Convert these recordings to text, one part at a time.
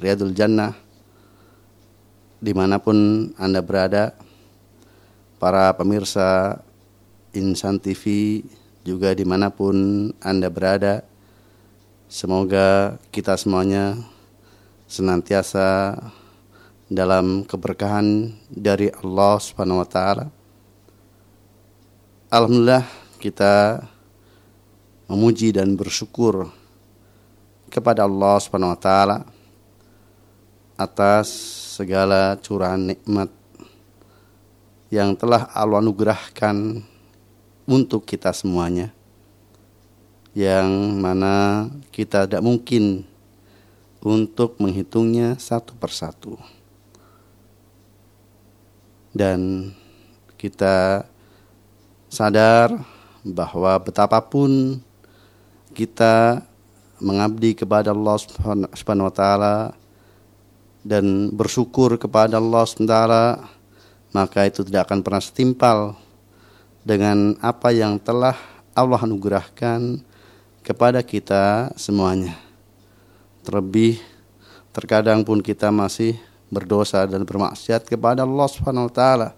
Riyadul Jannah di mana pun Anda berada para pemirsa Insan TV juga di mana pun Anda berada semoga kita semuanya senantiasa dalam keberkahan dari Allah Subhanahu wa taala. Alhamdulillah kita memuji dan bersyukur kepada Allah Subhanahu wa taala atas segala curahan nikmat yang telah Allah anugerahkan untuk kita semuanya yang mana kita tidak mungkin untuk menghitungnya satu persatu. Dan kita sadar bahwa betapapun kita mengabdi kepada Allah Subhanahu wa taala dan bersyukur kepada Allah taala maka itu tidak akan pernah setimpal dengan apa yang telah Allah anugerahkan kepada kita semuanya. Terlebih terkadang pun kita masih berdosa dan bermaksiat kepada Allah Subhanahu wa taala.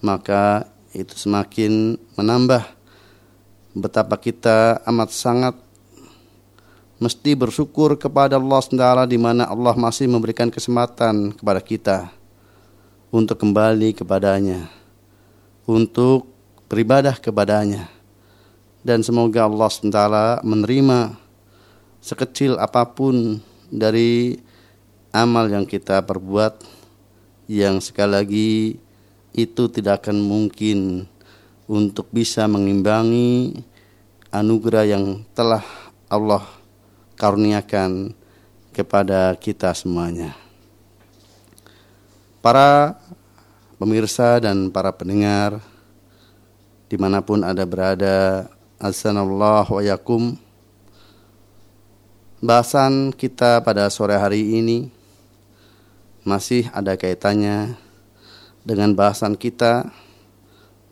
Maka itu semakin menambah betapa kita amat sangat mesti bersyukur kepada Allah SWT di mana Allah masih memberikan kesempatan kepada kita untuk kembali kepadanya, untuk beribadah kepadanya. Dan semoga Allah SWT menerima sekecil apa pun dari amal yang kita perbuat yang sekali lagi itu tidak akan mungkin untuk bisa mengimbangi anugerah yang telah Allah karuniakan kepada kita semuanya. Para pemirsa dan para pendengar di mana pun ada berada, Assalamualaikum wa yakum. Bahasan kita pada sore hari ini masih ada kaitannya dengan bahasan kita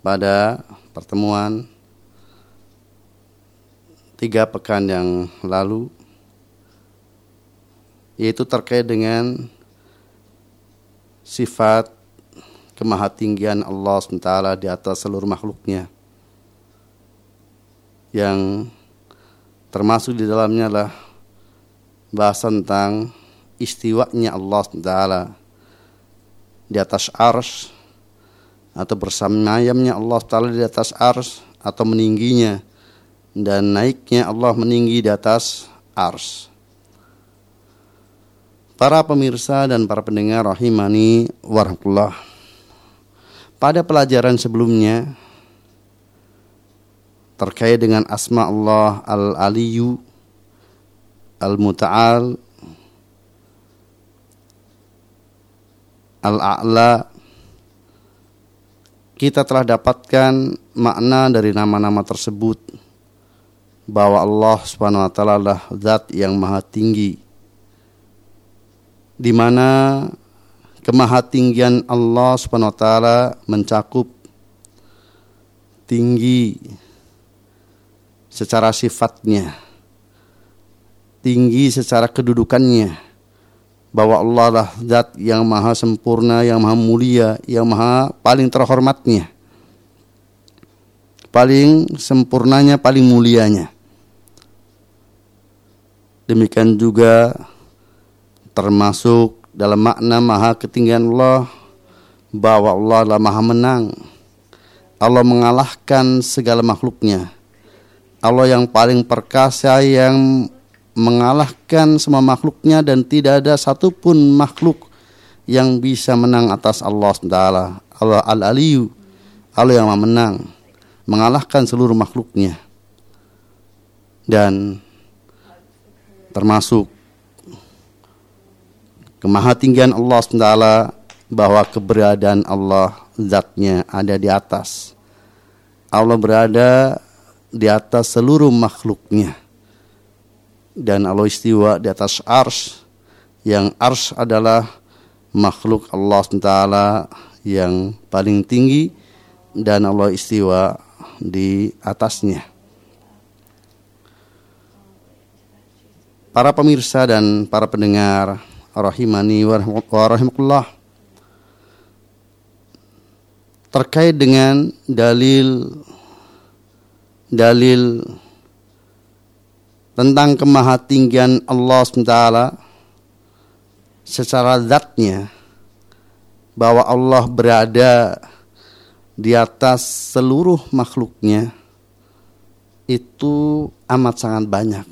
pada pertemuan tiga pekan yang lalu yaitu terkait dengan sifat kemahatinggian Allah SWT di atas seluruh makhluknya yang termasuk di dalamnya adalah bahasa tentang istiwanya Allah SWT di atas ars atau bersamayamnya Allah Taala di atas ars atau meningginya dan naiknya Allah meninggi di atas ars. Para pemirsa dan para pendengar rahimani warahmatullah. Pada pelajaran sebelumnya terkait dengan asma Allah Al-Aliyu Al-Muta'al Al-A'la kita telah dapatkan makna dari nama-nama tersebut bahwa Allah Subhanahu wa taala adalah zat yang maha tinggi di mana kemahatinggian Allah Subhanahu wa taala mencakup tinggi secara sifatnya, tinggi secara kedudukannya, bahwa Allah adalah zat yang maha sempurna, yang maha mulia, yang maha paling terhormatnya, paling sempurnanya, paling mulianya. Demikian juga termasuk dalam makna maha ketinggian Allah bahwa Allah adalah maha menang. Allah mengalahkan segala makhluknya. Allah yang paling perkasa yang mengalahkan semua makhluknya dan tidak ada satupun makhluk yang bisa menang atas Allah SWT Allah Al-Aliyu Allah yang maha menang mengalahkan seluruh makhluknya. Dan termasuk kemahatinggian Allah SWT bahwa keberadaan Allah zatnya ada di atas. Allah berada di atas seluruh makhluknya. Dan Allah istiwa di atas ars. Yang ars adalah makhluk Allah SWT yang paling tinggi. Dan Allah istiwa di atasnya. Para pemirsa dan para pendengar rahimani wa rahimakumullah. Terkait dengan dalil dalil tentang kemahatinggian Allah SWT secara zatnya bahwa Allah berada di atas seluruh makhluknya itu amat sangat banyak.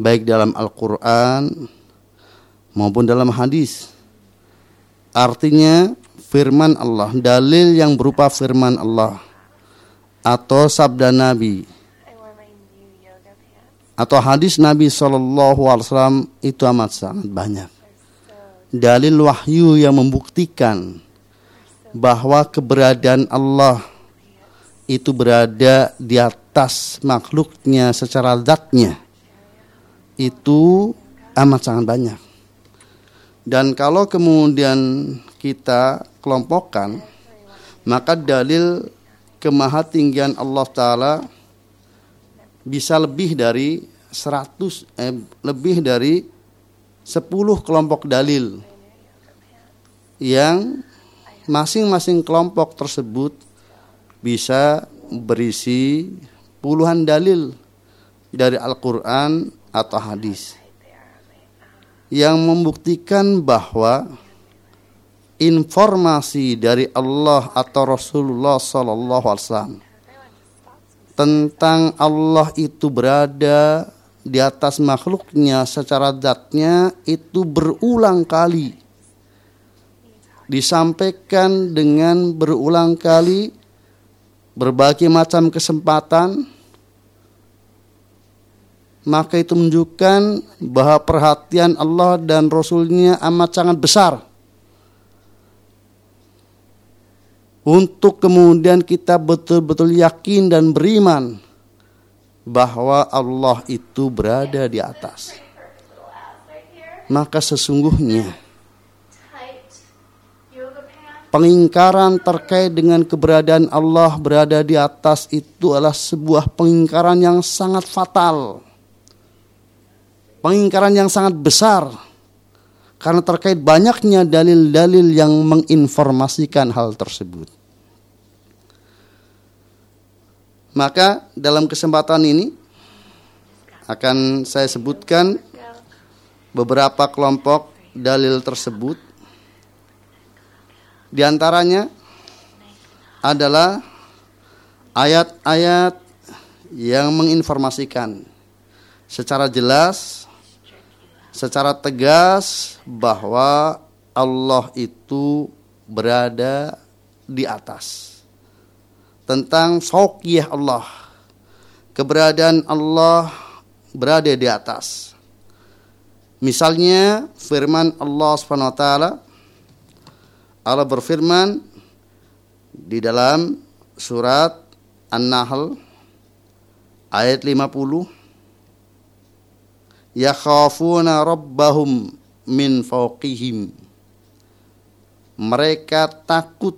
Baik dalam Al-Quran maupun dalam hadis artinya firman Allah dalil yang berupa firman Allah atau sabda Nabi atau hadis Nabi Shallallahu Alaihi Wasallam itu amat sangat banyak. Dalil wahyu yang membuktikan bahwa keberadaan Allah itu berada di atas makhluknya secara zatnya itu amat sangat banyak. Dan kalau kemudian kita kelompokkan, maka dalil kemahatinggian Allah Ta'ala bisa lebih dari 100 eh, lebih dari 10 kelompok dalil yang masing-masing kelompok tersebut bisa berisi puluhan dalil dari Al-Qur'an atau hadis yang membuktikan bahwa informasi dari Allah atau Rasulullah sallallahu alaihi wasallam tentang Allah itu berada di atas makhluknya secara zatnya itu berulang kali. Disampaikan dengan berulang kali berbagai macam kesempatan maka itu menunjukkan bahwa perhatian Allah dan Rasulnya amat sangat besar untuk kemudian kita betul-betul yakin dan beriman bahwa Allah itu berada di atas. Maka sesungguhnya pengingkaran terkait dengan keberadaan Allah berada di atas itu adalah sebuah pengingkaran yang sangat fatal. Pengingkaran yang sangat besar karena terkait banyaknya dalil-dalil yang menginformasikan hal tersebut. Maka dalam kesempatan ini akan saya sebutkan beberapa kelompok dalil tersebut. Di antaranya adalah ayat-ayat yang menginformasikan secara jelas secara tegas bahwa Allah itu berada di atas. Tentang sokiyah Allah. Keberadaan Allah berada di atas. Misalnya firman Allah taala Allah berfirman di dalam surat An-Nahl ayat 50 yakhafuna rabbahum min fawqihim mereka takut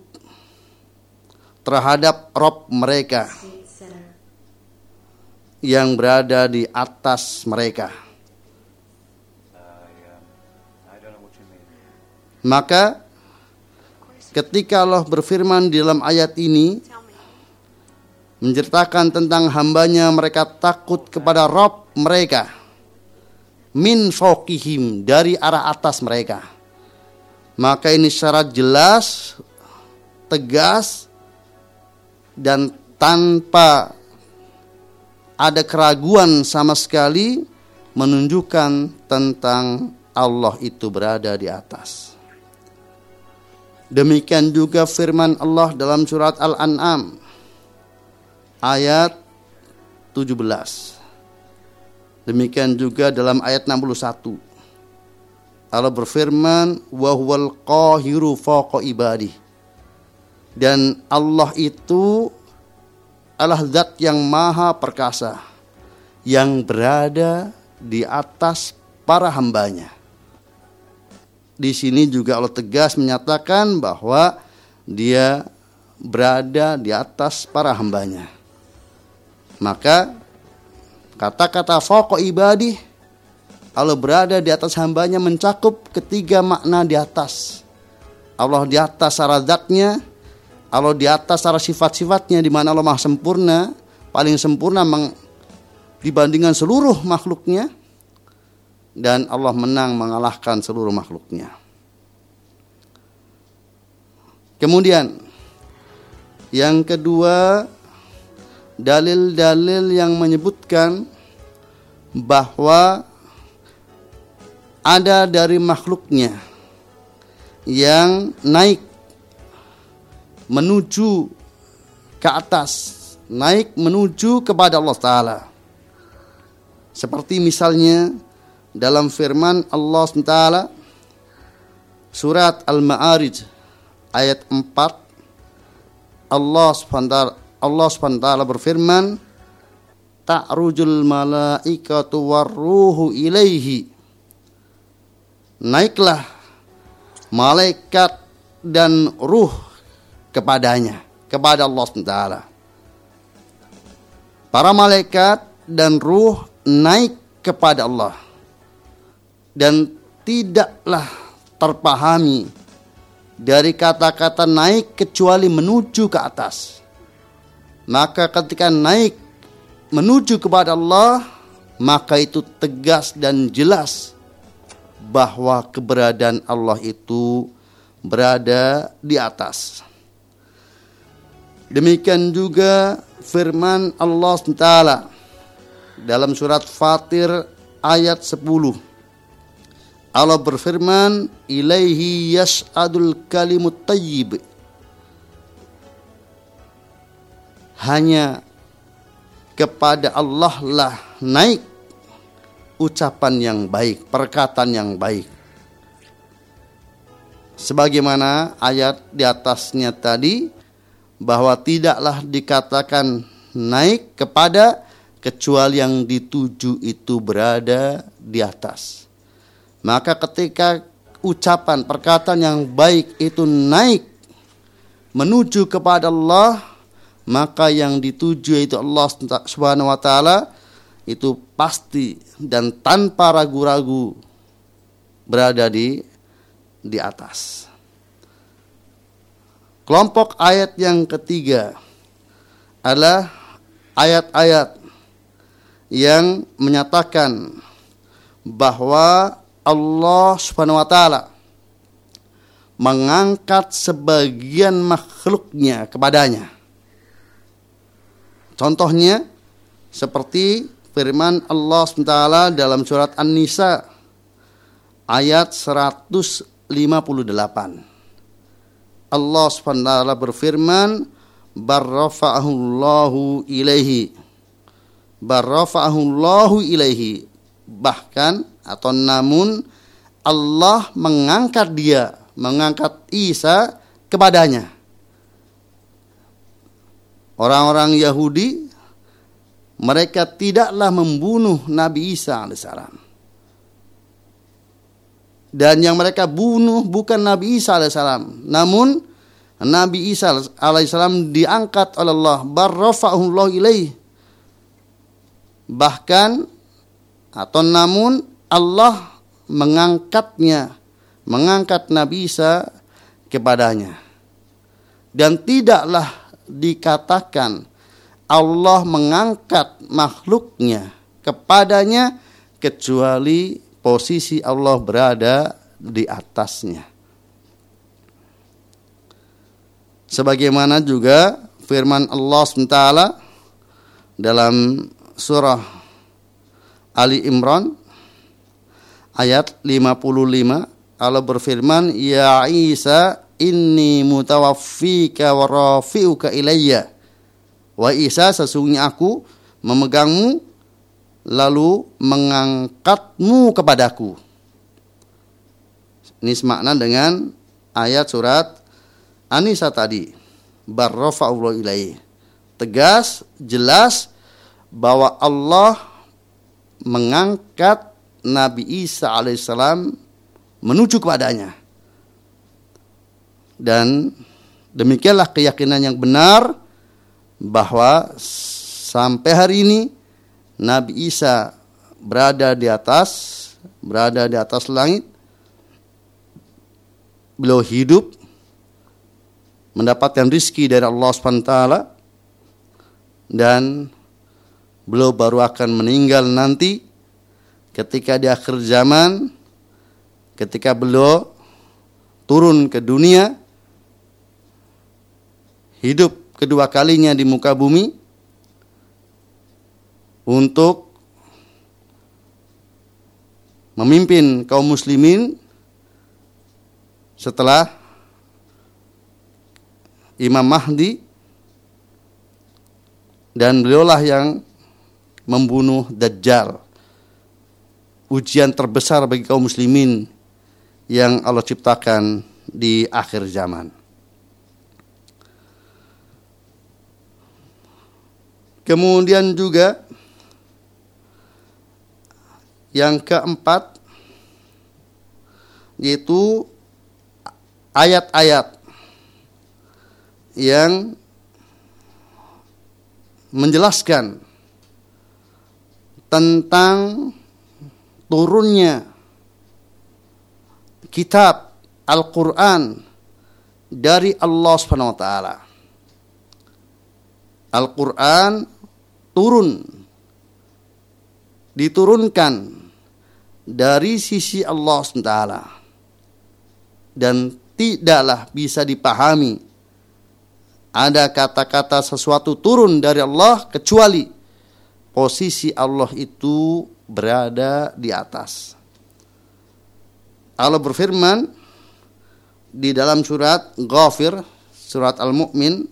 terhadap Rob mereka yang berada di atas mereka. Maka ketika Allah berfirman di dalam ayat ini menceritakan tentang hambanya mereka takut kepada Rob mereka min fokihim dari arah atas mereka. Maka ini syarat jelas, tegas, dan tanpa ada keraguan sama sekali menunjukkan tentang Allah itu berada di atas. Demikian juga firman Allah dalam surat Al-An'am ayat 17. Demikian juga dalam ayat 61. Allah berfirman, "Wa huwal qahiru fawqa ibadi." Dan Allah itu adalah zat yang maha perkasa yang berada di atas para hambanya. Di sini juga Allah tegas menyatakan bahwa dia berada di atas para hambanya. Maka Kata-kata foko ibadi Allah berada di atas hambanya mencakup ketiga makna di atas. Allah di atas secara zatnya, Allah di atas secara sifat-sifatnya di mana Allah maha sempurna, paling sempurna meng, dibandingkan seluruh makhluknya dan Allah menang mengalahkan seluruh makhluknya. Kemudian yang kedua dalil-dalil yang menyebutkan bahwa ada dari makhluknya yang naik menuju ke atas, naik menuju kepada Allah Ta'ala. Seperti misalnya dalam firman Allah SWT surat Al-Ma'arij ayat 4 Allah SWT Allah SWT berfirman ta'rujul malaikatu warruhu ilaihi naiklah malaikat dan ruh kepadanya kepada Allah SWT. Para malaikat dan ruh naik kepada Allah dan tidaklah terpahami dari kata-kata naik kecuali menuju ke atas. Maka ketika naik menuju kepada Allah, maka itu tegas dan jelas bahwa keberadaan Allah itu berada di atas. Demikian juga firman Allah SWT dalam surat Fatir ayat 10. Allah berfirman, "Ilaihi yas'adul kalimut tayyib." Hanya kepada Allah lah naik ucapan yang baik, perkataan yang baik. Sebagaimana ayat di atasnya tadi bahwa tidaklah dikatakan naik kepada kecuali yang dituju itu berada di atas. Maka ketika ucapan perkataan yang baik itu naik menuju kepada Allah, maka yang dituju itu Allah Subhanahu wa taala itu pasti dan tanpa ragu-ragu berada di di atas. Kelompok ayat yang ketiga adalah ayat-ayat yang menyatakan bahwa Allah Subhanahu wa taala mengangkat sebagian makhluknya kepadanya. Contohnya seperti firman Allah SWT dalam surat An-Nisa ayat 158. Allah SWT berfirman, Barrafa'ahullahu ilaihi. Barrafa'ahullahu ilaihi. Bahkan atau namun Allah mengangkat dia, mengangkat Isa kepadanya. Orang-orang Yahudi mereka tidaklah membunuh Nabi Isa alaihissalam. Dan yang mereka bunuh bukan Nabi Isa alaihissalam, namun Nabi Isa alaihissalam diangkat oleh Allah, barrafa'ullah ilaih. Bahkan atau namun Allah mengangkatnya, mengangkat Nabi Isa kepadanya. Dan tidaklah dikatakan Allah mengangkat makhluknya kepadanya kecuali posisi Allah berada di atasnya. Sebagaimana juga firman Allah SWT dalam surah Ali Imran ayat 55 Allah berfirman ya Isa inni mutawaffika wa rafi'uka ilayya Wa Isa sesungguhnya aku memegangmu lalu mengangkatmu kepadaku. Ini semakna dengan ayat surat Anisa tadi. Barrafa'ullah ilaih. Tegas, jelas bahwa Allah mengangkat Nabi Isa alaihissalam menuju kepadanya. Dan demikianlah keyakinan yang benar bahwa sampai hari ini Nabi Isa berada di atas berada di atas langit. Beliau hidup mendapatkan rizki dari Allah SWT dan beliau baru akan meninggal nanti ketika di akhir zaman ketika beliau turun ke dunia hidup kedua kalinya di muka bumi untuk memimpin kaum muslimin setelah Imam Mahdi dan beliaulah yang membunuh Dajjal. Ujian terbesar bagi kaum muslimin yang Allah ciptakan di akhir zaman. Kemudian juga yang keempat yaitu ayat-ayat yang menjelaskan tentang turunnya kitab Al-Qur'an dari Allah Subhanahu wa taala. Al-Qur'an turun diturunkan dari sisi Allah SWT dan tidaklah bisa dipahami ada kata-kata sesuatu turun dari Allah kecuali posisi Allah itu berada di atas. Allah berfirman di dalam surat Ghafir, surat Al-Mu'min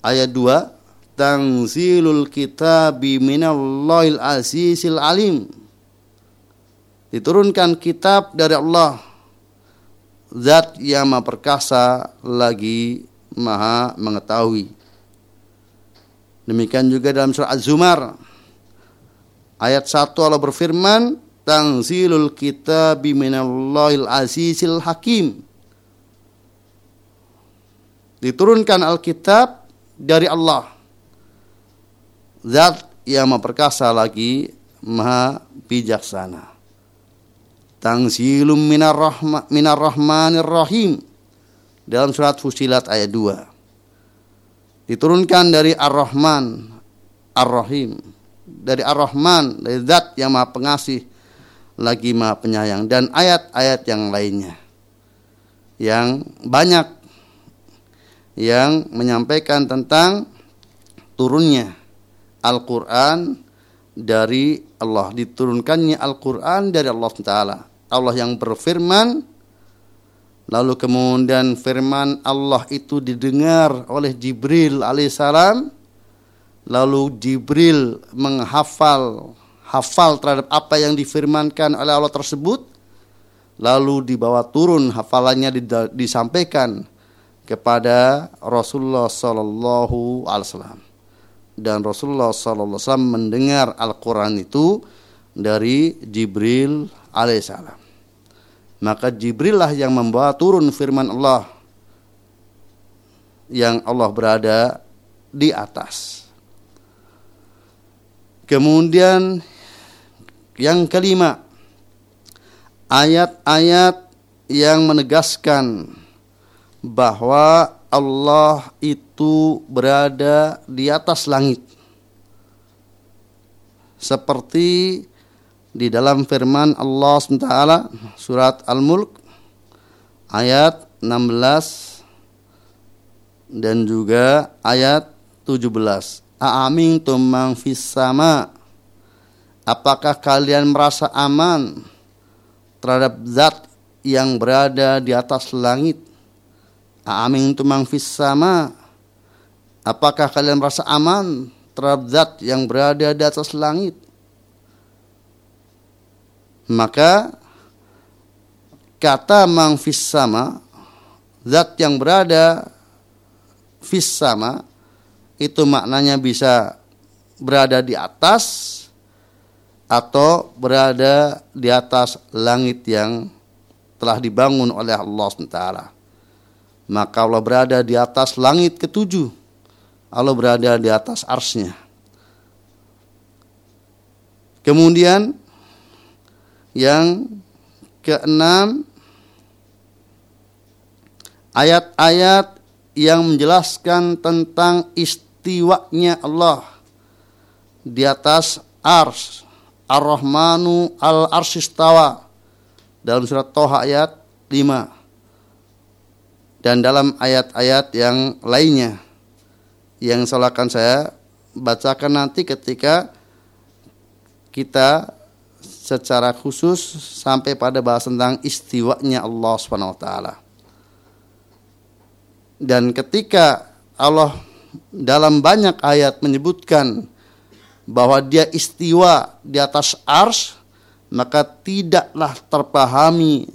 ayat 2, Tanzilul kitabi minallahil azizil alim. Diturunkan kitab dari Allah Zat yang maha perkasa lagi maha mengetahui. Demikian juga dalam surah Az-Zumar ayat 1 Allah berfirman Tanzilul kitabi minallahil azizil hakim Diturunkan Alkitab dari Allah Zat yang memperkasa lagi maha bijaksana Tanzilum minar, rahma, minar rahmanir rahim dalam surat Fusilat ayat 2. Diturunkan dari Ar-Rahman, Ar-Rahim. Dari Ar-Rahman, dari zat yang maha pengasih, lagi maha penyayang. Dan ayat-ayat yang lainnya. Yang banyak yang menyampaikan tentang turunnya Al-Quran dari Allah. Diturunkannya Al-Quran dari Allah Taala. Allah yang berfirman, Lalu kemudian firman Allah itu didengar oleh Jibril alaihissalam. Lalu Jibril menghafal hafal terhadap apa yang difirmankan oleh Allah tersebut. Lalu dibawa turun hafalannya disampaikan kepada Rasulullah Sallallahu Alaihi Wasallam dan Rasulullah Wasallam mendengar Al-Quran itu dari Jibril alaihissalam maka Jibril lah yang membawa turun firman Allah yang Allah berada di atas. Kemudian yang kelima, ayat-ayat yang menegaskan bahwa Allah itu berada di atas langit. Seperti di dalam firman Allah SWT surat Al-Mulk ayat 16 dan juga ayat 17. Aamin tumang sama. Apakah kalian merasa aman terhadap zat yang berada di atas langit? Aamin tumang fis sama. Apakah kalian merasa aman terhadap zat yang berada di atas langit? maka kata mang sama zat yang berada fis sama itu maknanya bisa berada di atas atau berada di atas langit yang telah dibangun oleh Allah SWT. Maka Allah berada di atas langit ketujuh. Allah berada di atas arsnya. Kemudian Yang keenam ayat-ayat yang menjelaskan tentang istiwanya Allah di atas ars Ar-Rahmanu al-Arsistawa dalam surat Toha ayat 5 dan dalam ayat-ayat yang lainnya yang akan saya bacakan nanti ketika kita secara khusus sampai pada bahas tentang istiwanya Allah Subhanahu taala. Dan ketika Allah dalam banyak ayat menyebutkan bahwa dia istiwa di atas ars, maka tidaklah terpahami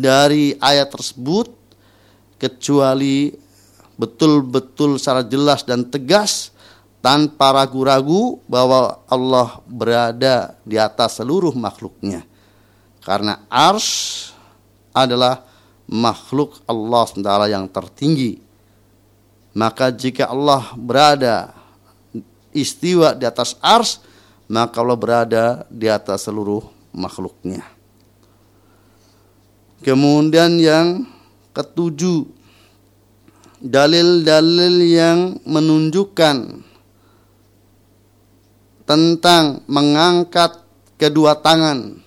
dari ayat tersebut kecuali betul-betul secara jelas dan tegas tanpa ragu-ragu bahwa Allah berada di atas seluruh makhluknya. Karena ars adalah makhluk Allah SWT yang tertinggi. Maka jika Allah berada istiwa di atas ars, maka Allah berada di atas seluruh makhluknya. Kemudian yang ketujuh, dalil-dalil yang menunjukkan tentang mengangkat kedua tangan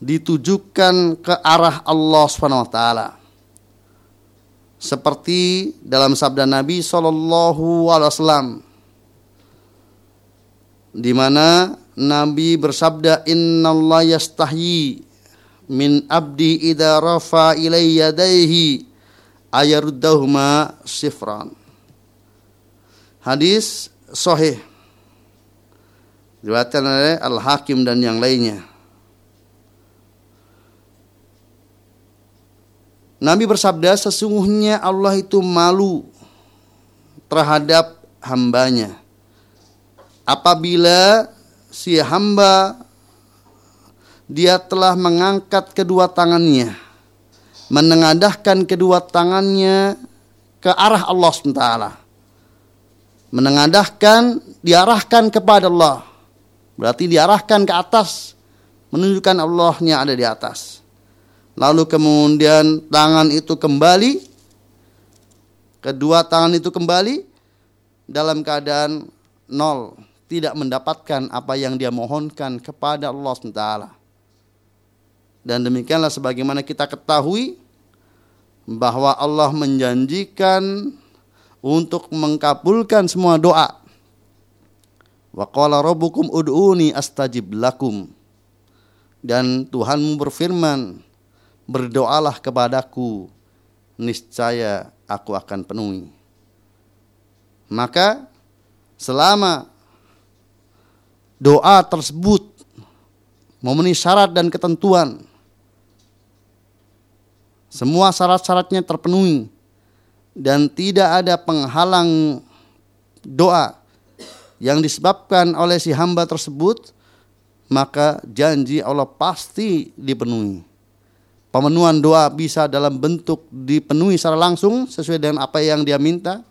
ditujukan ke arah Allah Subhanahu wa taala. Seperti dalam sabda Nabi sallallahu alaihi wasallam di mana Nabi bersabda innallaha yastahyi min abdi idza rafa ilayya yadayhi ayaruddahuma sifran. Hadis sahih diriwayatkan oleh Al Hakim dan yang lainnya. Nabi bersabda, sesungguhnya Allah itu malu terhadap hambanya. Apabila si hamba dia telah mengangkat kedua tangannya, menengadahkan kedua tangannya ke arah Allah SWT. Menengadahkan, diarahkan kepada Allah. Berarti diarahkan ke atas, menunjukkan Allahnya ada di atas lalu kemudian tangan itu kembali, kedua tangan itu kembali dalam keadaan nol, tidak mendapatkan apa yang dia mohonkan kepada Allah SWT. Dan demikianlah sebagaimana kita ketahui bahwa Allah menjanjikan untuk mengkabulkan semua doa. Wa qala rabbukum ud'uni astajib lakum. Dan Tuhanmu berfirman, berdoalah kepadaku, niscaya aku akan penuhi. Maka selama doa tersebut memenuhi syarat dan ketentuan, semua syarat-syaratnya terpenuhi dan tidak ada penghalang doa yang disebabkan oleh si hamba tersebut, maka janji Allah pasti dipenuhi. Pemenuhan doa bisa dalam bentuk dipenuhi secara langsung sesuai dengan apa yang dia minta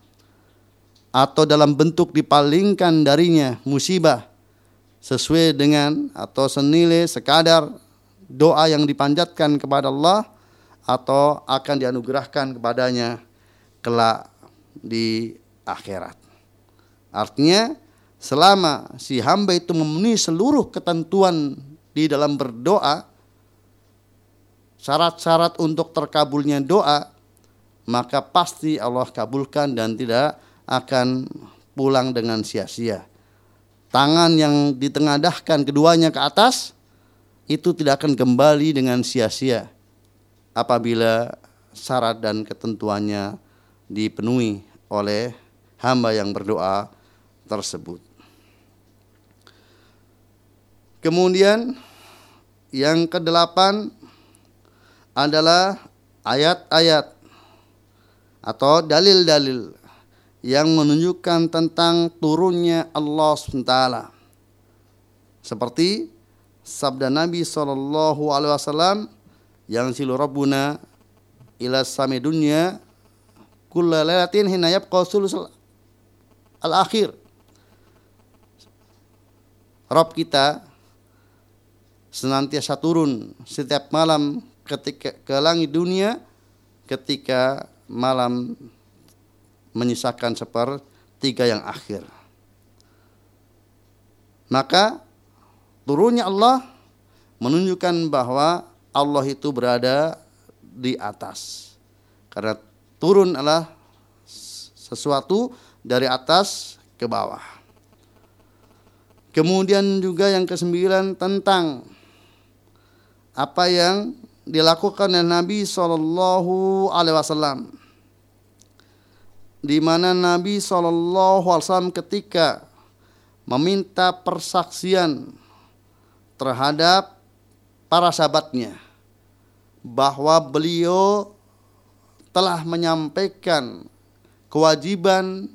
atau dalam bentuk dipalingkan darinya musibah sesuai dengan atau senilai sekadar doa yang dipanjatkan kepada Allah atau akan dianugerahkan kepadanya kelak di akhirat. Artinya selama si hamba itu memenuhi seluruh ketentuan di dalam berdoa syarat-syarat untuk terkabulnya doa, maka pasti Allah kabulkan dan tidak akan pulang dengan sia-sia. Tangan yang ditengadahkan keduanya ke atas itu tidak akan kembali dengan sia-sia apabila syarat dan ketentuannya dipenuhi oleh hamba yang berdoa tersebut. Kemudian yang kedelapan adalah ayat-ayat atau dalil-dalil yang menunjukkan tentang turunnya Allah SWT. Seperti sabda Nabi SAW yang silu Rabbuna ila sami dunya kulla lailatin hina yabqa al-akhir. Rob kita senantiasa turun setiap malam ketika ke langit dunia ketika malam menyisakan sepertiga yang akhir. Maka turunnya Allah menunjukkan bahwa Allah itu berada di atas. Karena turun adalah sesuatu dari atas ke bawah. Kemudian juga yang kesembilan tentang apa yang dilakukan oleh Nabi Shallallahu Alaihi Wasallam, di mana Nabi Shallallahu Alaihi Wasallam ketika meminta persaksian terhadap para sahabatnya bahwa beliau telah menyampaikan kewajiban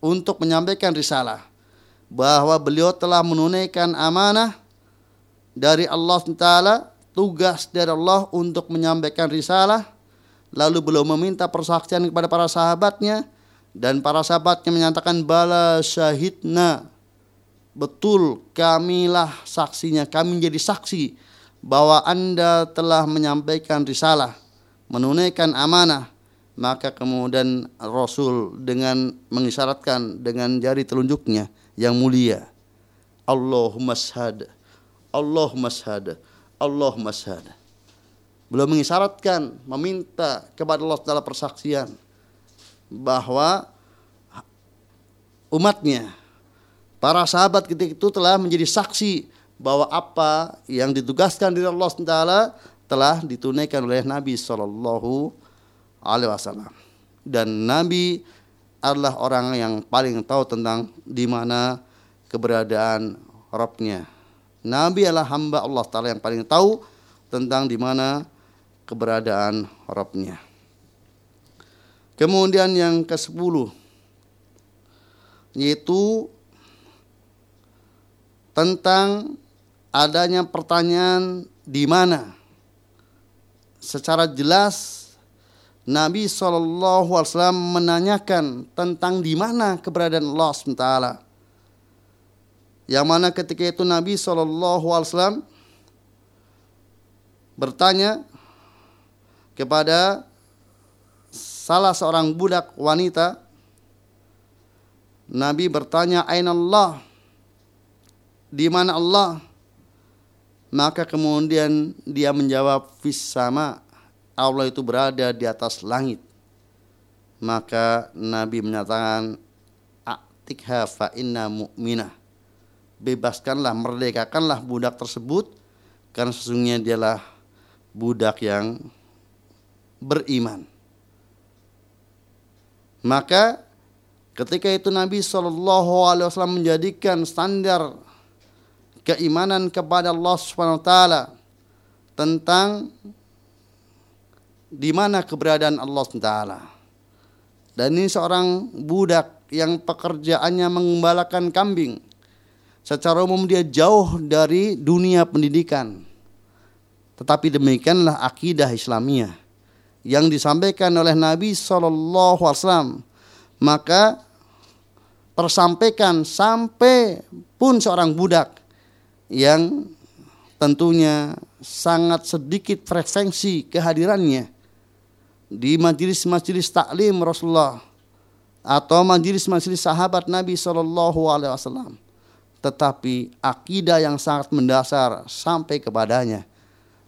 untuk menyampaikan risalah bahwa beliau telah menunaikan amanah dari Allah Taala tugas dari Allah untuk menyampaikan risalah. Lalu beliau meminta persaksian kepada para sahabatnya dan para sahabatnya menyatakan bala syahidna. Betul kamilah saksinya kami menjadi saksi bahwa anda telah menyampaikan risalah menunaikan amanah maka kemudian Rasul dengan mengisyaratkan dengan jari telunjuknya yang mulia. Allahumma shahad Allahumma shahad Allahumma shahad belum mengisyaratkan meminta kepada Allah dalam persaksian bahwa umatnya Para sahabat ketika itu telah menjadi saksi bahwa apa yang ditugaskan dari Allah SWT telah ditunaikan oleh Nabi Shallallahu Alaihi Wasallam. Dan Nabi adalah orang yang paling tahu tentang di mana keberadaan Robnya. Nabi adalah hamba Allah Taala yang paling tahu tentang di mana keberadaan Robnya. Kemudian yang ke sepuluh yaitu tentang adanya pertanyaan di mana secara jelas Nabi SAW menanyakan tentang di mana keberadaan Allah SWT. Yang mana ketika itu Nabi SAW bertanya kepada salah seorang budak wanita. Nabi bertanya, Aina Allah? di mana Allah? Maka kemudian dia menjawab fis sama Allah itu berada di atas langit. Maka Nabi menyatakan atikha fa inna mu'minah. Bebaskanlah, merdekakanlah budak tersebut karena sesungguhnya dialah budak yang beriman. Maka ketika itu Nabi saw menjadikan standar keimanan kepada Allah Subhanahu wa taala tentang di mana keberadaan Allah Subhanahu wa taala. Dan ini seorang budak yang pekerjaannya mengembalakan kambing. Secara umum dia jauh dari dunia pendidikan. Tetapi demikianlah akidah Islamiyah yang disampaikan oleh Nabi Shallallahu Alaihi Wasallam. Maka tersampaikan sampai pun seorang budak yang tentunya sangat sedikit frekuensi kehadirannya di majelis-majelis taklim Rasulullah atau majelis-majelis sahabat Nabi Shallallahu Alaihi Wasallam, tetapi akidah yang sangat mendasar sampai kepadanya.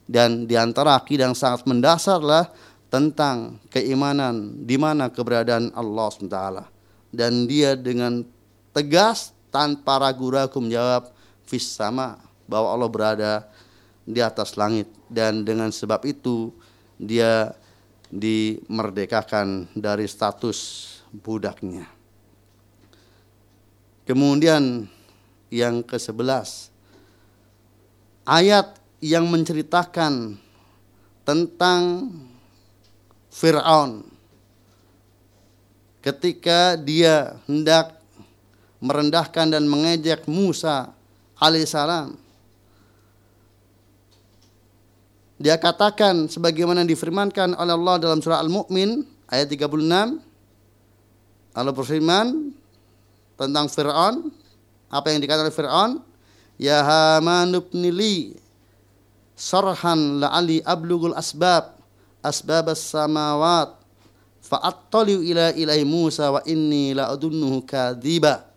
Dan di antara akidah yang sangat mendasar adalah tentang keimanan di mana keberadaan Allah SWT dan dia dengan tegas tanpa ragu-ragu menjawab fis sama bahwa Allah berada di atas langit dan dengan sebab itu dia dimerdekakan dari status budaknya. Kemudian yang ke-11 ayat yang menceritakan tentang Firaun ketika dia hendak merendahkan dan mengejek Musa alaihissalam. Dia katakan sebagaimana difirmankan oleh Allah dalam surah Al-Mu'min ayat 36. Allah berfirman tentang Fir'aun. Apa yang dikatakan oleh Fir'aun? Ya Haman ibnili sarhan la'ali ablugul asbab asbab as-samawat fa'attaliu ila ilahi Musa wa inni la'adunnuhu kadhiba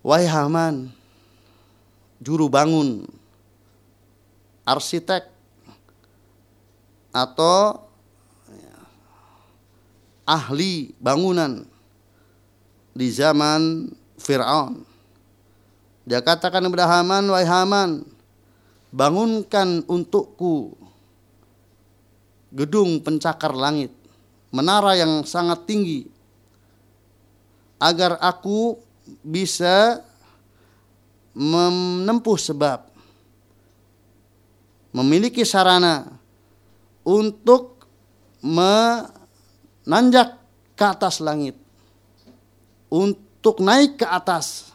Wahai Haman juru bangun arsitek atau ahli bangunan di zaman Fir'aun. Dia katakan kepada Haman, wahai Haman, bangunkan untukku gedung pencakar langit, menara yang sangat tinggi, agar aku bisa menempuh sebab memiliki sarana untuk menanjak ke atas langit. Untuk naik ke atas,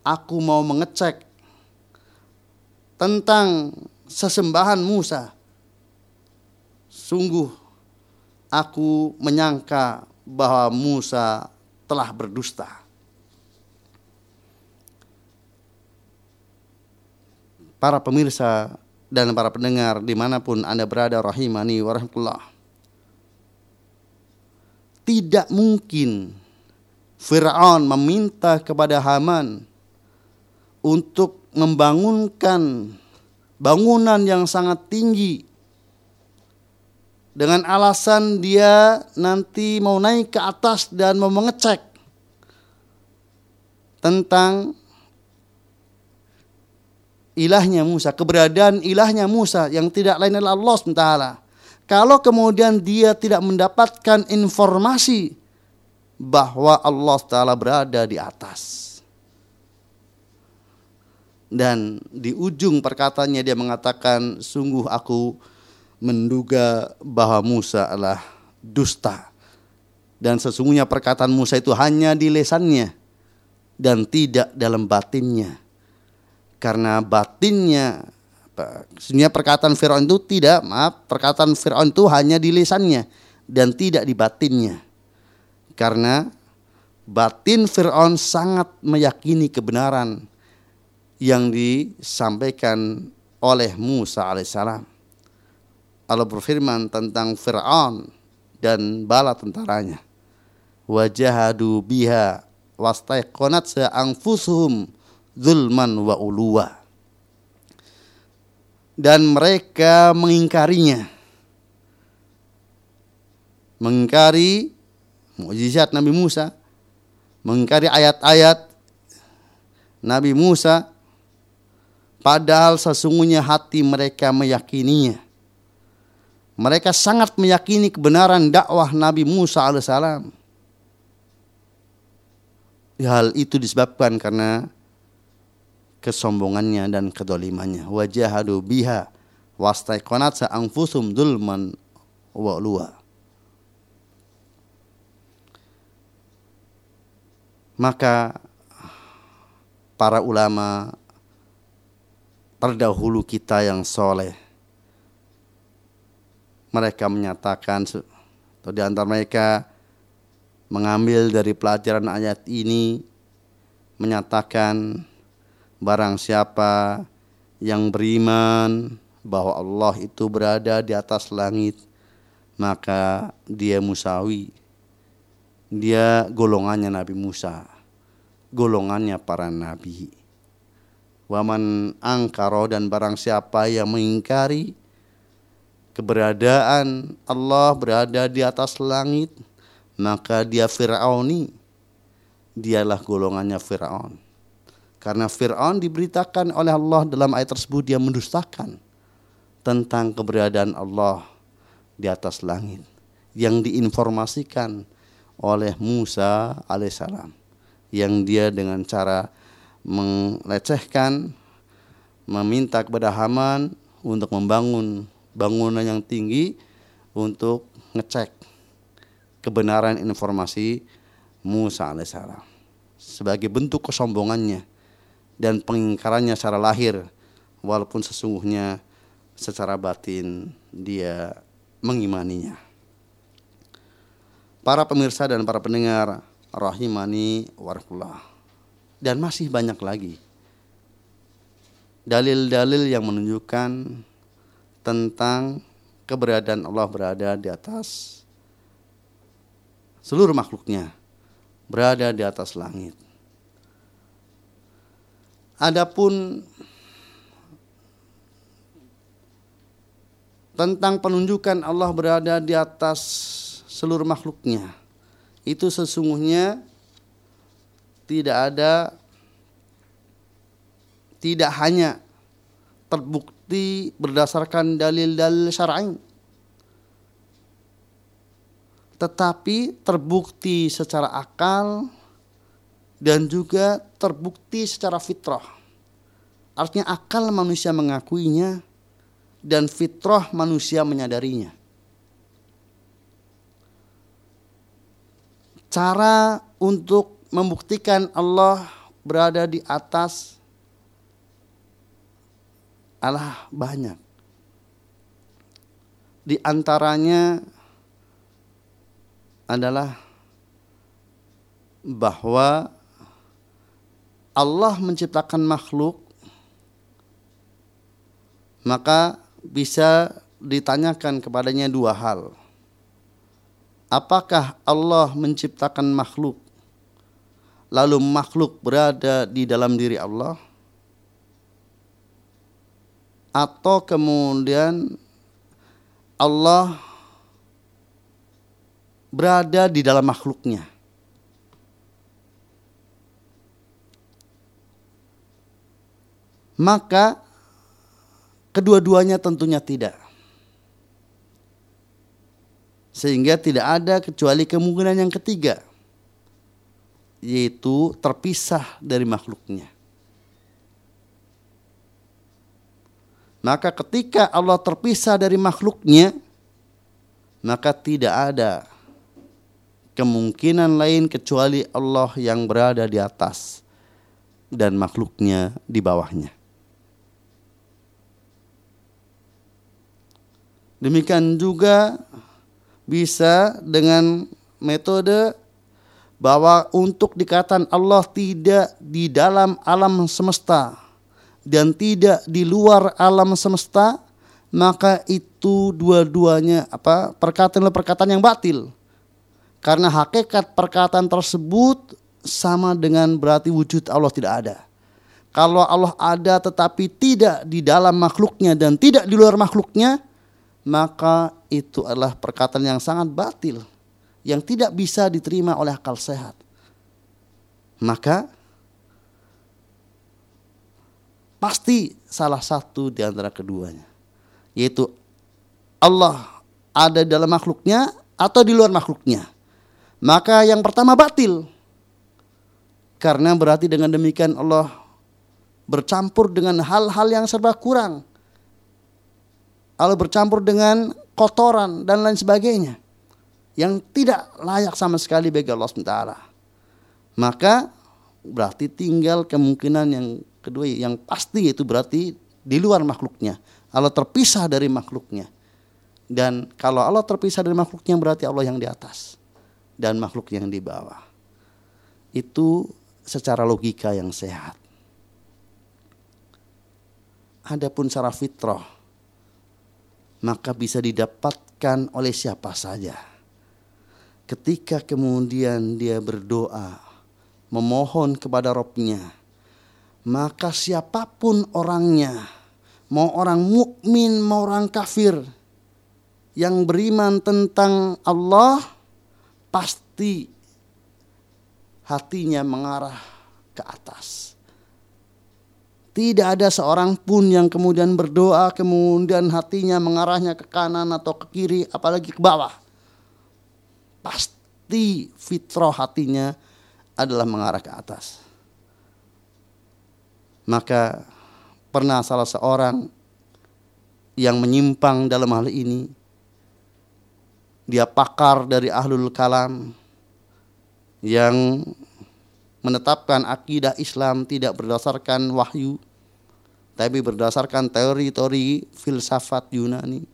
aku mau mengecek tentang sesembahan Musa. Sungguh aku menyangka bahwa Musa telah berdusta. Para pemirsa dan para pendengar di mana pun Anda berada rahimani warahmatullah. Tidak mungkin Fir'aun meminta kepada Haman untuk membangunkan bangunan yang sangat tinggi dengan alasan dia nanti mau naik ke atas dan mau mengecek tentang ilahnya Musa, keberadaan ilahnya Musa yang tidak lain adalah Allah SWT. Kalau kemudian dia tidak mendapatkan informasi bahwa Allah Taala berada di atas. Dan di ujung perkataannya dia mengatakan, sungguh aku menduga bahwa Musa adalah dusta. Dan sesungguhnya perkataan Musa itu hanya di lesannya dan tidak dalam batinnya karena batinnya. Sebenarnya perkataan Firaun itu tidak maaf perkataan Firaun itu hanya di lisannya dan tidak di batinnya. Karena batin Firaun sangat meyakini kebenaran yang disampaikan oleh Musa alaihissalam. Allah berfirman tentang Fir'aun dan bala tentaranya. Wajahadu biha wastaiqonat seangfusuhum zulman wa uluwa. Dan mereka mengingkarinya. Mengingkari mukjizat Nabi Musa, mengingkari ayat-ayat Nabi Musa padahal sesungguhnya hati mereka meyakininya. Mereka sangat meyakini kebenaran dakwah Nabi Musa alaihissalam. Hal itu disebabkan karena kesombongannya dan kedolimannya. Wajahadu biha wastaiqonat sa'angfusum dulman wa luwa. Maka para ulama terdahulu kita yang soleh mereka menyatakan atau di antara mereka mengambil dari pelajaran ayat ini menyatakan Barang siapa yang beriman bahwa Allah itu berada di atas langit, maka dia Musawi. Dia golongannya Nabi Musa, golongannya para nabi. Waman angkaro dan barang siapa yang mengingkari keberadaan Allah berada di atas langit, maka dia Fir'auni. Dialah golongannya Fir'aun. Karena Fir'aun diberitakan oleh Allah dalam ayat tersebut dia mendustakan tentang keberadaan Allah di atas langit yang diinformasikan oleh Musa alaihissalam yang dia dengan cara melecehkan meminta kepada Haman untuk membangun bangunan yang tinggi untuk ngecek kebenaran informasi Musa alaihissalam sebagai bentuk kesombongannya dan pengingkarannya secara lahir walaupun sesungguhnya secara batin dia mengimaninya. Para pemirsa dan para pendengar rahimani warahmatullah dan masih banyak lagi dalil-dalil yang menunjukkan tentang keberadaan Allah berada di atas seluruh makhluknya berada di atas langit. Adapun tentang penunjukan Allah berada di atas seluruh makhluknya itu sesungguhnya tidak ada tidak hanya terbukti berdasarkan dalil-dalil syar'i tetapi terbukti secara akal dan juga terbukti secara fitrah. Artinya akal manusia mengakuinya dan fitrah manusia menyadarinya. Cara untuk membuktikan Allah berada di atas Allah banyak. Di antaranya adalah bahwa Allah menciptakan makhluk maka bisa ditanyakan kepadanya dua hal. Apakah Allah menciptakan makhluk lalu makhluk berada di dalam diri Allah? Atau kemudian Allah berada di dalam makhluknya. Maka kedua-duanya tentunya tidak. Sehingga tidak ada kecuali kemungkinan yang ketiga yaitu terpisah dari makhluknya. Maka ketika Allah terpisah dari makhluknya, maka tidak ada kemungkinan lain kecuali Allah yang berada di atas dan makhluknya di bawahnya. Demikian juga bisa dengan metode bahwa untuk dikatakan Allah tidak di dalam alam semesta dan tidak di luar alam semesta maka itu dua-duanya apa perkataan-perkataan yang batil karena hakikat perkataan tersebut sama dengan berarti wujud Allah tidak ada. Kalau Allah ada tetapi tidak di dalam makhluknya dan tidak di luar makhluknya, maka itu adalah perkataan yang sangat batil yang tidak bisa diterima oleh akal sehat. Maka pasti salah satu di antara keduanya, yaitu Allah ada dalam makhluknya atau di luar makhluknya maka yang pertama batil. Karena berarti dengan demikian Allah bercampur dengan hal-hal yang serba kurang. Allah bercampur dengan kotoran dan lain sebagainya. Yang tidak layak sama sekali bagi Allah SWT. Maka berarti tinggal kemungkinan yang kedua yang pasti itu berarti di luar makhluknya. Allah terpisah dari makhluknya. Dan kalau Allah terpisah dari makhluknya berarti Allah yang di atas dan makhluk yang di bawah. Itu secara logika yang sehat. Adapun secara fitrah maka bisa didapatkan oleh siapa saja. Ketika kemudian dia berdoa, memohon kepada Robnya, maka siapa pun orangnya, mau orang mukmin, mau orang kafir, yang beriman tentang Allah, pasti hatinya mengarah ke atas. Tidak ada seorang pun yang kemudian berdoa kemudian hatinya mengarahnya ke kanan atau ke kiri apalagi ke bawah. Pasti fitrah hatinya adalah mengarah ke atas. Maka pernah salah seorang yang menyimpang dalam hal ini dia pakar dari ahlul kalam yang menetapkan akidah Islam tidak berdasarkan wahyu tapi berdasarkan teori-teori filsafat Yunani.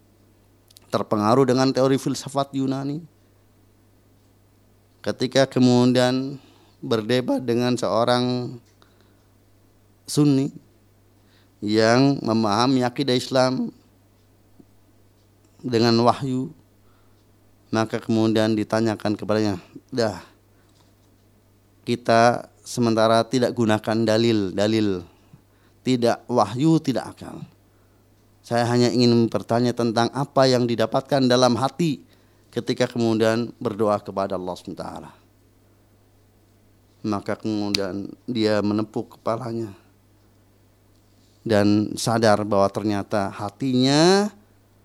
Terpengaruh dengan teori filsafat Yunani. Ketika kemudian berdebat dengan seorang Sunni yang memahami akidah Islam dengan wahyu maka kemudian ditanyakan kepadanya dah kita sementara tidak gunakan dalil dalil tidak wahyu tidak akal saya hanya ingin bertanya tentang apa yang didapatkan dalam hati ketika kemudian berdoa kepada Allah SWT. Maka kemudian dia menepuk kepalanya dan sadar bahwa ternyata hatinya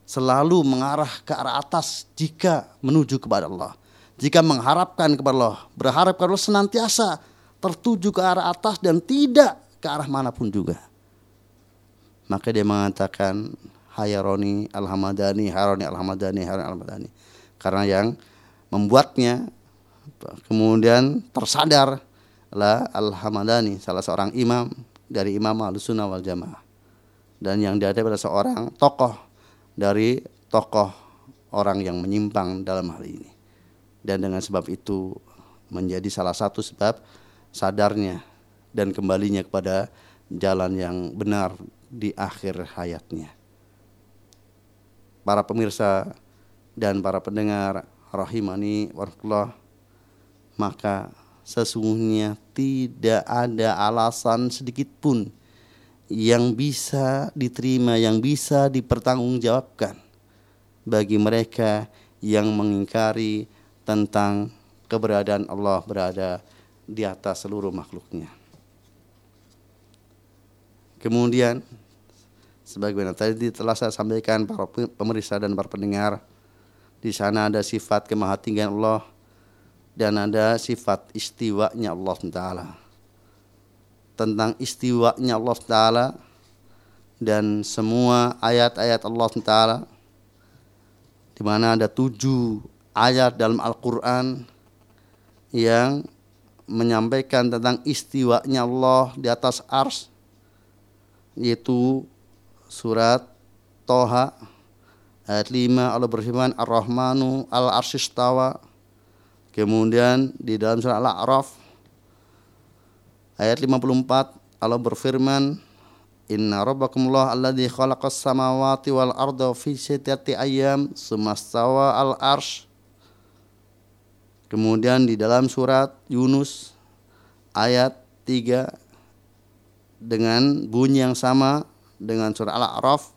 selalu mengarah ke arah atas jika menuju kepada Allah. Jika mengharapkan kepada Allah, berharap kepada Allah senantiasa tertuju ke arah atas dan tidak ke arah mana pun juga. Maka dia mengatakan Hayaroni Al-Hamadani, Haroni Al-Hamadani, Haroni Al-Hamadani. Karena yang membuatnya kemudian tersadar lah Al-Hamadani, salah seorang imam dari Imam Al-Sunnah wal Jamaah. Dan yang dia adalah seorang tokoh dari tokoh orang yang menyimpang dalam hal ini. Dan dengan sebab itu menjadi salah satu sebab sadarnya dan kembalinya kepada jalan yang benar di akhir hayatnya. Para pemirsa dan para pendengar rahimani warahmatullah maka sesungguhnya tidak ada alasan sedikit pun yang bisa diterima, yang bisa dipertanggungjawabkan bagi mereka yang mengingkari tentang keberadaan Allah berada di atas seluruh makhluknya. Kemudian sebagaimana tadi telah saya sampaikan para pemeriksa dan para pendengar di sana ada sifat kemahatinggian Allah dan ada sifat istiwanya Allah Taala tentang istiwanya Allah Taala dan semua ayat-ayat Allah Taala di mana ada tujuh ayat dalam Al-Quran yang menyampaikan tentang istiwanya Allah di atas ars yaitu surat Toha ayat 5 Allah berfirman Ar-Rahmanu al-arsyistawa. Kemudian di dalam surat Al-A'raf ayat 54 Allah berfirman Inna rabbakumullah alladhi khalaqas samawati wal arda fi sittati ayyam sumastawa al arsh Kemudian di dalam surat Yunus ayat 3 dengan bunyi yang sama dengan surat Al-A'raf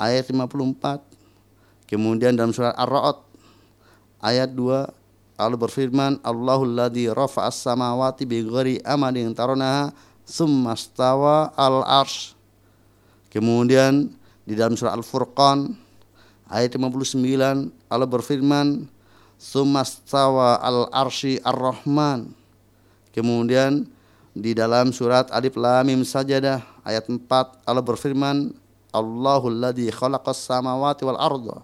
ayat 54. Kemudian dalam surat Ar-Ra'd ayat 2 Allah berfirman Allahul ladzi rafa'as samawati bighairi amadin taronaha summa stawa al-arsy. Kemudian di dalam surat Al-Furqan ayat 59 Allah berfirman summa stawa al-arsy ar-rahman. Kemudian di dalam surat Alif Lam Mim Sajadah ayat 4 Allah berfirman Allahul ladzi khalaqas samawati wal arda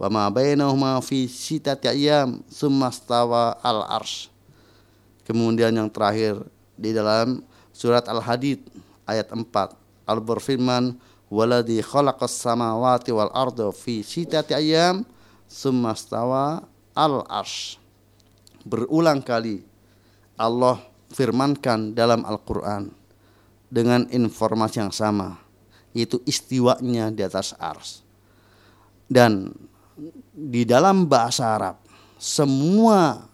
wa ma bainahuma fi sittati ayyam tsumma stawa al arsy. Kemudian yang terakhir di dalam surat Al-Hadid ayat 4 Allah berfirman waladzi khalaqas samawati wal arda fi sittati ayyam tsumma stawa al arsy. Berulang kali Allah firmankan dalam Al-Quran dengan informasi yang sama yaitu istiwanya di atas ars dan di dalam bahasa Arab semua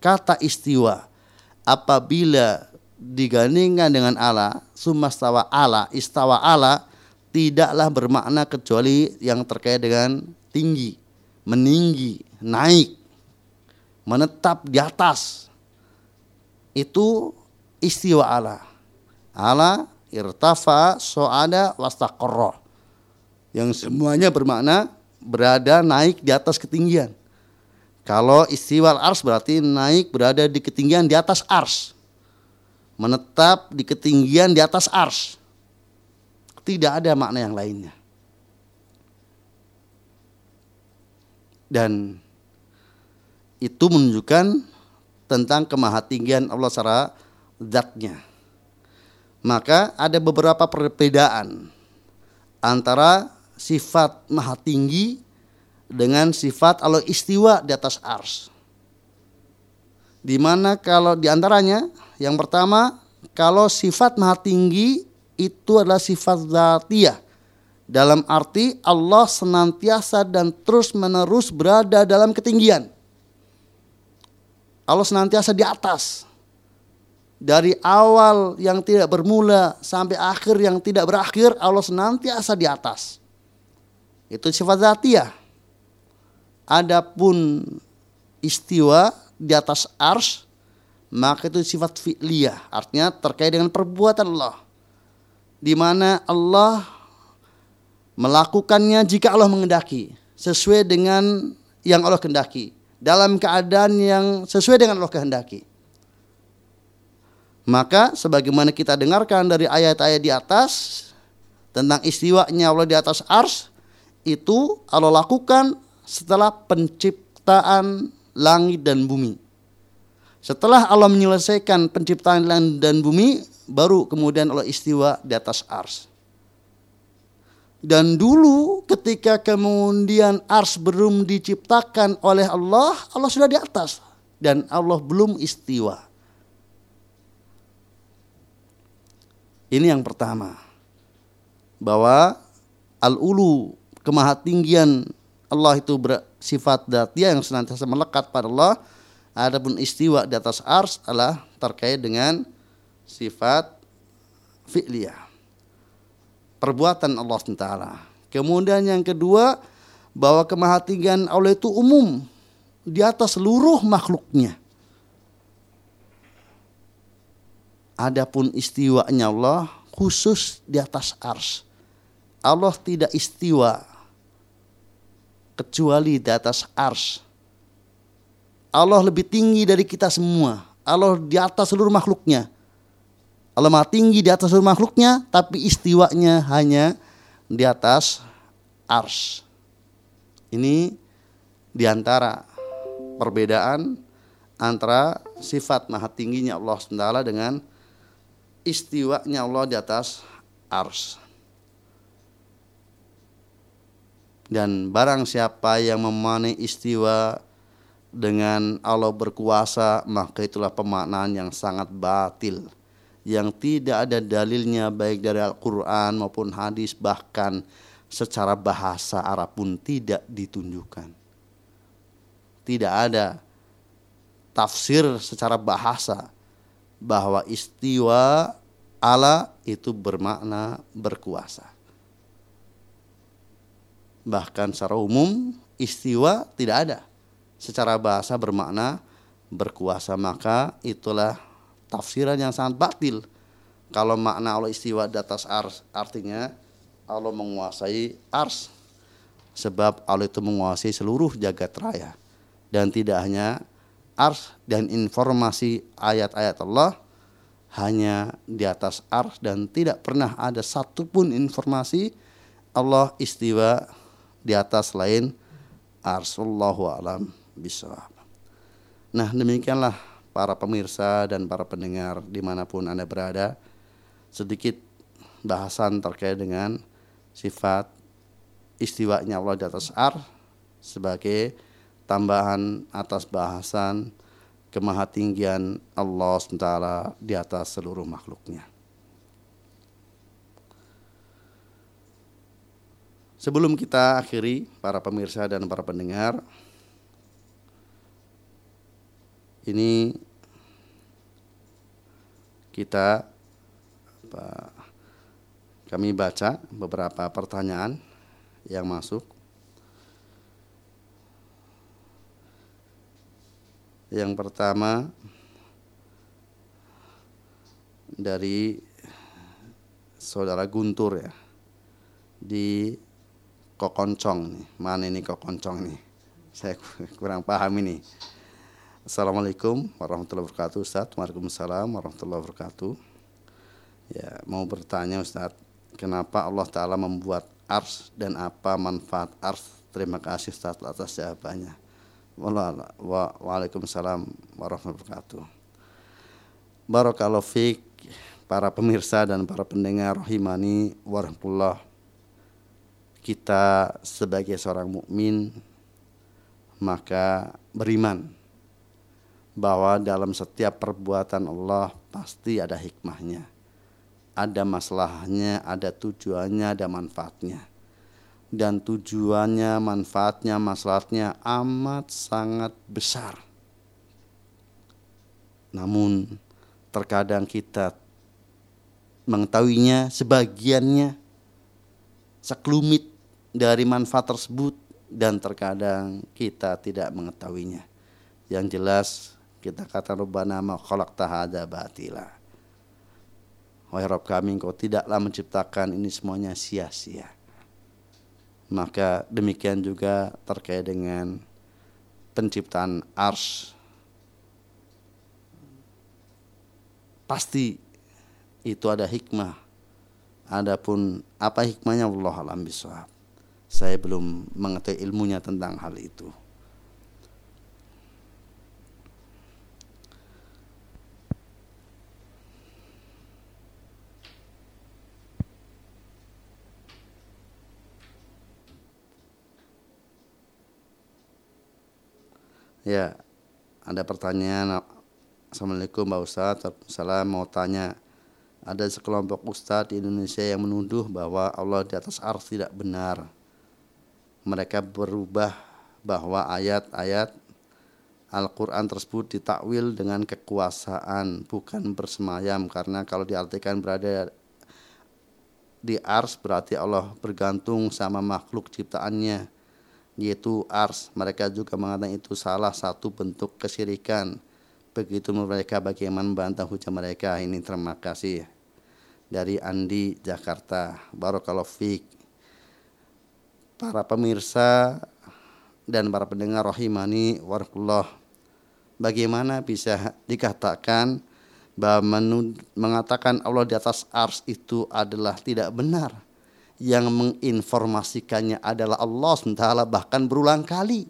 kata istiwa apabila digandingkan dengan Allah sumastawa Allah istawa Allah tidaklah bermakna kecuali yang terkait dengan tinggi meninggi naik menetap di atas itu istiwa ala. Ala irtafa so'ada wastaqarra. Yang semuanya bermakna berada naik di atas ketinggian. Kalau istiwa ars berarti naik berada di ketinggian di atas ars. Menetap di ketinggian di atas ars. Tidak ada makna yang lainnya. Dan itu menunjukkan tentang kemahatinggian Allah secara zatnya. Maka ada beberapa perbedaan antara sifat maha tinggi dengan sifat Allah istiwa di atas ars. Di mana kalau di antaranya yang pertama kalau sifat maha tinggi itu adalah sifat zatiyah. Dalam arti Allah senantiasa dan terus menerus berada dalam ketinggian. Allah senantiasa di atas. Dari awal yang tidak bermula sampai akhir yang tidak berakhir, Allah senantiasa di atas. Itu sifat zatiyah. Adapun istiwa di atas ars, maka itu sifat fi'liyah. Artinya terkait dengan perbuatan Allah. Di mana Allah melakukannya jika Allah mengendaki. Sesuai dengan yang Allah kehendaki. Dalam keadaan yang sesuai dengan Allah kehendaki. Maka sebagaimana kita dengarkan dari ayat-ayat di atas tentang istiwanya Allah di atas ars itu Allah lakukan setelah penciptaan langit dan bumi. Setelah Allah menyelesaikan penciptaan langit dan bumi, baru kemudian Allah istiwa di atas ars. Dan dulu ketika kemudian ars belum diciptakan oleh Allah, Allah sudah di atas dan Allah belum istiwa. Ini yang pertama. Bahwa al-ulu kemahatinggian Allah itu bersifat datia yang senantiasa melekat pada Allah. Adapun istiwa di atas ars adalah terkait dengan sifat fi'liyah. Perbuatan Allah SWT. Kemudian yang kedua, bahwa kemahatinggian Allah itu umum di atas seluruh makhluknya. Adapun istiwanya Allah khusus di atas ars. Allah tidak istiwa kecuali di atas ars. Allah lebih tinggi dari kita semua. Allah di atas seluruh makhluknya. Allah maha tinggi di atas seluruh makhluknya, tapi istiwanya hanya di atas ars. Ini di antara perbedaan antara sifat maha tingginya Allah SWT dengan istiwanya Allah di atas ars. Dan barang siapa yang memahami istiwa dengan Allah berkuasa, maka itulah pemaknaan yang sangat batil. Yang tidak ada dalilnya baik dari Al-Quran maupun hadis, bahkan secara bahasa Arab pun tidak ditunjukkan. Tidak ada tafsir secara bahasa bahwa istiwa Allah itu bermakna berkuasa. Bahkan secara umum istiwa tidak ada. Secara bahasa bermakna berkuasa maka itulah tafsiran yang sangat batil. Kalau makna Allah istiwa di atas ars artinya Allah menguasai ars sebab Allah itu menguasai seluruh jagat raya dan tidak hanya ars dan informasi ayat-ayat Allah hanya di atas ars dan tidak pernah ada satupun informasi Allah istiwa di atas lain arsullahu alam bisawab. Nah demikianlah para pemirsa dan para pendengar di mana pun anda berada sedikit bahasan terkait dengan sifat istiwanya Allah di atas ars sebagai tambahan atas bahasan kemahatinggian Allah SWT di atas seluruh makhluknya. Sebelum kita akhiri para pemirsa dan para pendengar, ini kita kami baca beberapa pertanyaan yang masuk Yang pertama dari saudara Guntur ya di Kokoncong nih. Mana ini Kokoncong nih? Saya kurang paham ini. Assalamualaikum warahmatullahi wabarakatuh Ustaz. Waalaikumsalam warahmatullahi wabarakatuh. Ya, mau bertanya Ustaz, kenapa Allah Ta'ala membuat ars dan apa manfaat ars? Terima kasih Ustaz atas jawabannya. Waalaikumsalam warahmatullahi wabarakatuh. Barakallahu fiq para pemirsa dan para pendengar rahimani warahmatullah. Kita sebagai seorang mukmin maka beriman bahwa dalam setiap perbuatan Allah pasti ada hikmahnya. ada masalahnya, ada tujuannya, ada manfaatnya. Dan tujuannya, manfaatnya, masalahnya amat sangat besar. Namun terkadang kita mengetahuinya sebagiannya sekelumit dari manfaat tersebut dan terkadang kita tidak mengetahuinya. Yang jelas kita kata Rabbana ma khalaqta hadza batila. Wahai Rabb kami engkau tidaklah menciptakan ini semuanya sia-sia. Maka demikian juga terkait dengan penciptaan ars. Pasti itu ada hikmah. Adapun apa hikmahnya Allah alam bisawab. Saya belum mengetahui ilmunya tentang hal itu. Ya, ada pertanyaan. Assalamualaikum Mbak Ustadz. Salam mau tanya ada sekelompok ustadz di Indonesia yang menuduh bahwa Allah di atas ars tidak benar. Mereka berubah bahwa ayat-ayat Al-Quran tersebut ditakwil dengan kekuasaan bukan bersemayam karena kalau diartikan berada di ars berarti Allah bergantung sama makhluk ciptaannya yaitu ars mereka juga mengatakan itu salah satu bentuk kesyirikan begitu mereka bagaimana membantah hujah mereka ini terima kasih dari Andi Jakarta. Barakallahu fiik. Para pemirsa dan para pendengar rahimani warahmatullah. Bagaimana bisa dikatakan bahwa mengatakan Allah di atas ars itu adalah tidak benar. Yang menginformasikannya adalah Allah SWT bahkan berulang kali.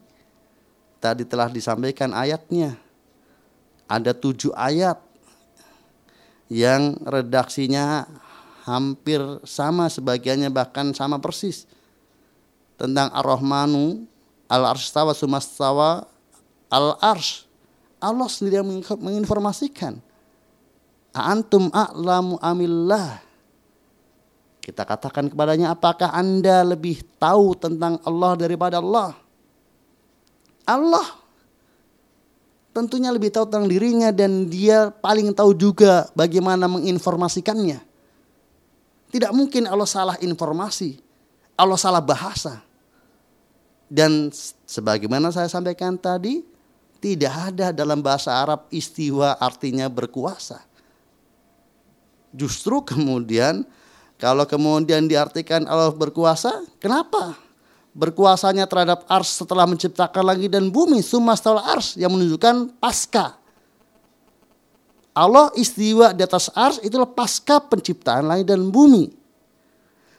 Tadi telah disampaikan ayatnya. Ada tujuh ayat yang redaksinya hampir sama sebagiannya bahkan sama persis tentang Ar-Rahmanu Al-Arstawa Sumastawa Al-Arsh Allah sendiri yang menginformasikan Antum a'lamu amillah kita katakan kepadanya apakah anda lebih tahu tentang Allah daripada Allah Allah tentunya lebih tahu tentang dirinya dan dia paling tahu juga bagaimana menginformasikannya. Tidak mungkin Allah salah informasi, Allah salah bahasa. Dan sebagaimana saya sampaikan tadi, tidak ada dalam bahasa Arab istiwa artinya berkuasa. Justru kemudian kalau kemudian diartikan Allah berkuasa, kenapa? berkuasanya terhadap ars setelah menciptakan langit dan bumi summa setelah ars yang menunjukkan pasca. Allah istiwa di atas ars itulah pasca penciptaan langit dan bumi.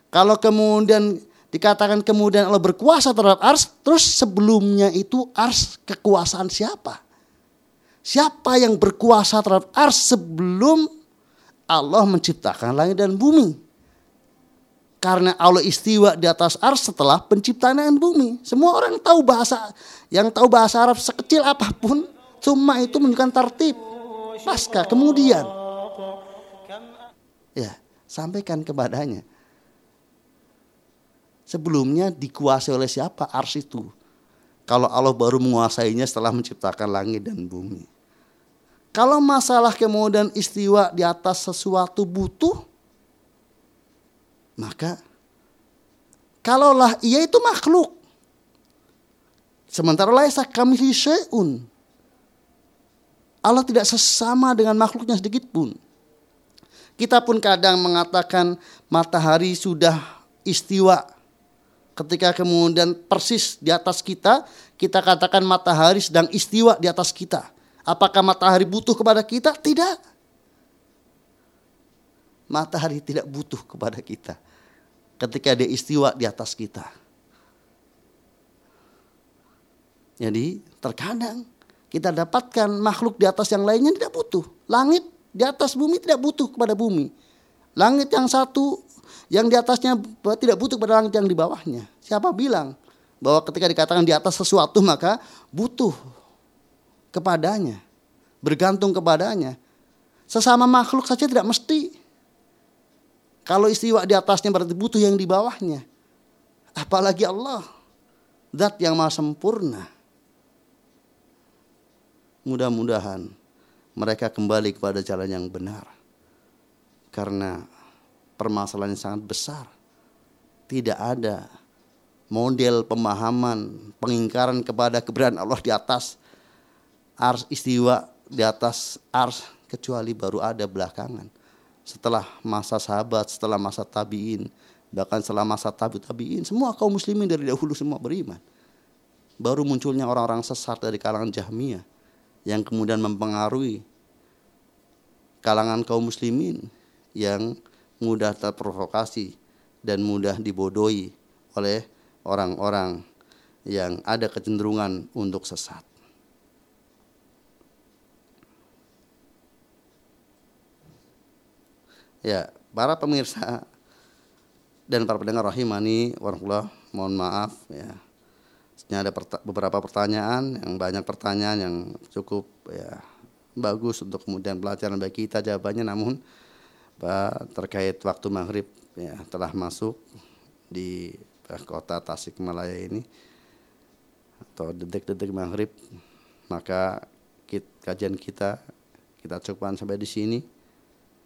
Kalau kemudian dikatakan kemudian Allah berkuasa terhadap ars terus sebelumnya itu ars kekuasaan siapa? Siapa yang berkuasa terhadap ars sebelum Allah menciptakan langit dan bumi karena Allah istiwa di atas ars setelah penciptaan bumi. Semua orang tahu bahasa yang tahu bahasa Arab sekecil apa pun, cuma itu menunjukkan tertib. Pasca kemudian ya, sampaikan kepadanya. Sebelumnya dikuasai oleh siapa ars itu? Kalau Allah baru menguasainya setelah menciptakan langit dan bumi. Kalau masalah kemudian istiwa di atas sesuatu butuh, maka kalaulah ia itu makhluk. Sementara laisa kami syai'un. Allah tidak sesama dengan makhluknya sedikit pun. Kita pun kadang mengatakan matahari sudah istiwa. Ketika kemudian persis di atas kita, kita katakan matahari sedang istiwa di atas kita. Apakah matahari butuh kepada kita? Tidak. Matahari tidak butuh kepada kita ketika dia istiwa di atas kita. Jadi terkadang kita dapatkan makhluk di atas yang lainnya tidak butuh. Langit di atas bumi tidak butuh kepada bumi. Langit yang satu yang di atasnya tidak butuh kepada langit yang di bawahnya. Siapa bilang bahwa ketika dikatakan di atas sesuatu maka butuh kepadanya, bergantung kepadanya. Sesama makhluk saja tidak mesti. Kalau istiwa di atasnya berarti butuh yang di bawahnya. Apalagi Allah. Zat yang maha sempurna. Mudah-mudahan mereka kembali kepada jalan yang benar. Karena permasalahan yang sangat besar. Tidak ada model pemahaman pengingkaran kepada keberadaan Allah di atas ars istiwa di atas ars kecuali baru ada belakangan setelah masa sahabat setelah masa tabiin bahkan setelah masa tabi tabiin semua kaum muslimin dari dahulu semua beriman baru munculnya orang-orang sesat dari kalangan Jahmiyah yang kemudian mempengaruhi kalangan kaum muslimin yang mudah terprovokasi dan mudah dibodohi oleh orang-orang yang ada kecenderungan untuk sesat. Ya, para pemirsa dan para pendengar rahimani warahmatullah, mohon maaf ya. Ini ada beberapa pertanyaan yang banyak pertanyaan yang cukup ya bagus untuk kemudian pelajaran bagi kita jawabannya namun terkait waktu maghrib ya telah masuk di kota Tasikmalaya ini atau detik-detik maghrib maka kajian kita kita cukupkan sampai di sini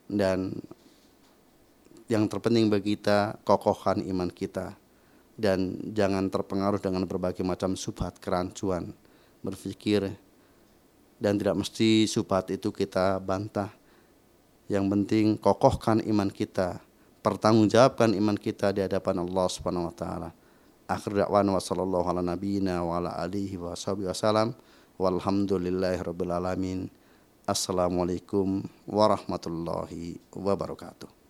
dan yang terpenting bagi kita kokohkan iman kita dan jangan terpengaruh dengan berbagai macam subhat kerancuan berpikir dan tidak mesti subhat itu kita bantah yang penting kokohkan iman kita pertanggungjawabkan iman kita di hadapan Allah Subhanahu wa taala. Akhir dakwan wa sallallahu ala nabiyyina wa ala alihi wa sahbihi wasallam. Walhamdulillahi rabbil alamin. Assalamualaikum warahmatullahi wabarakatuh.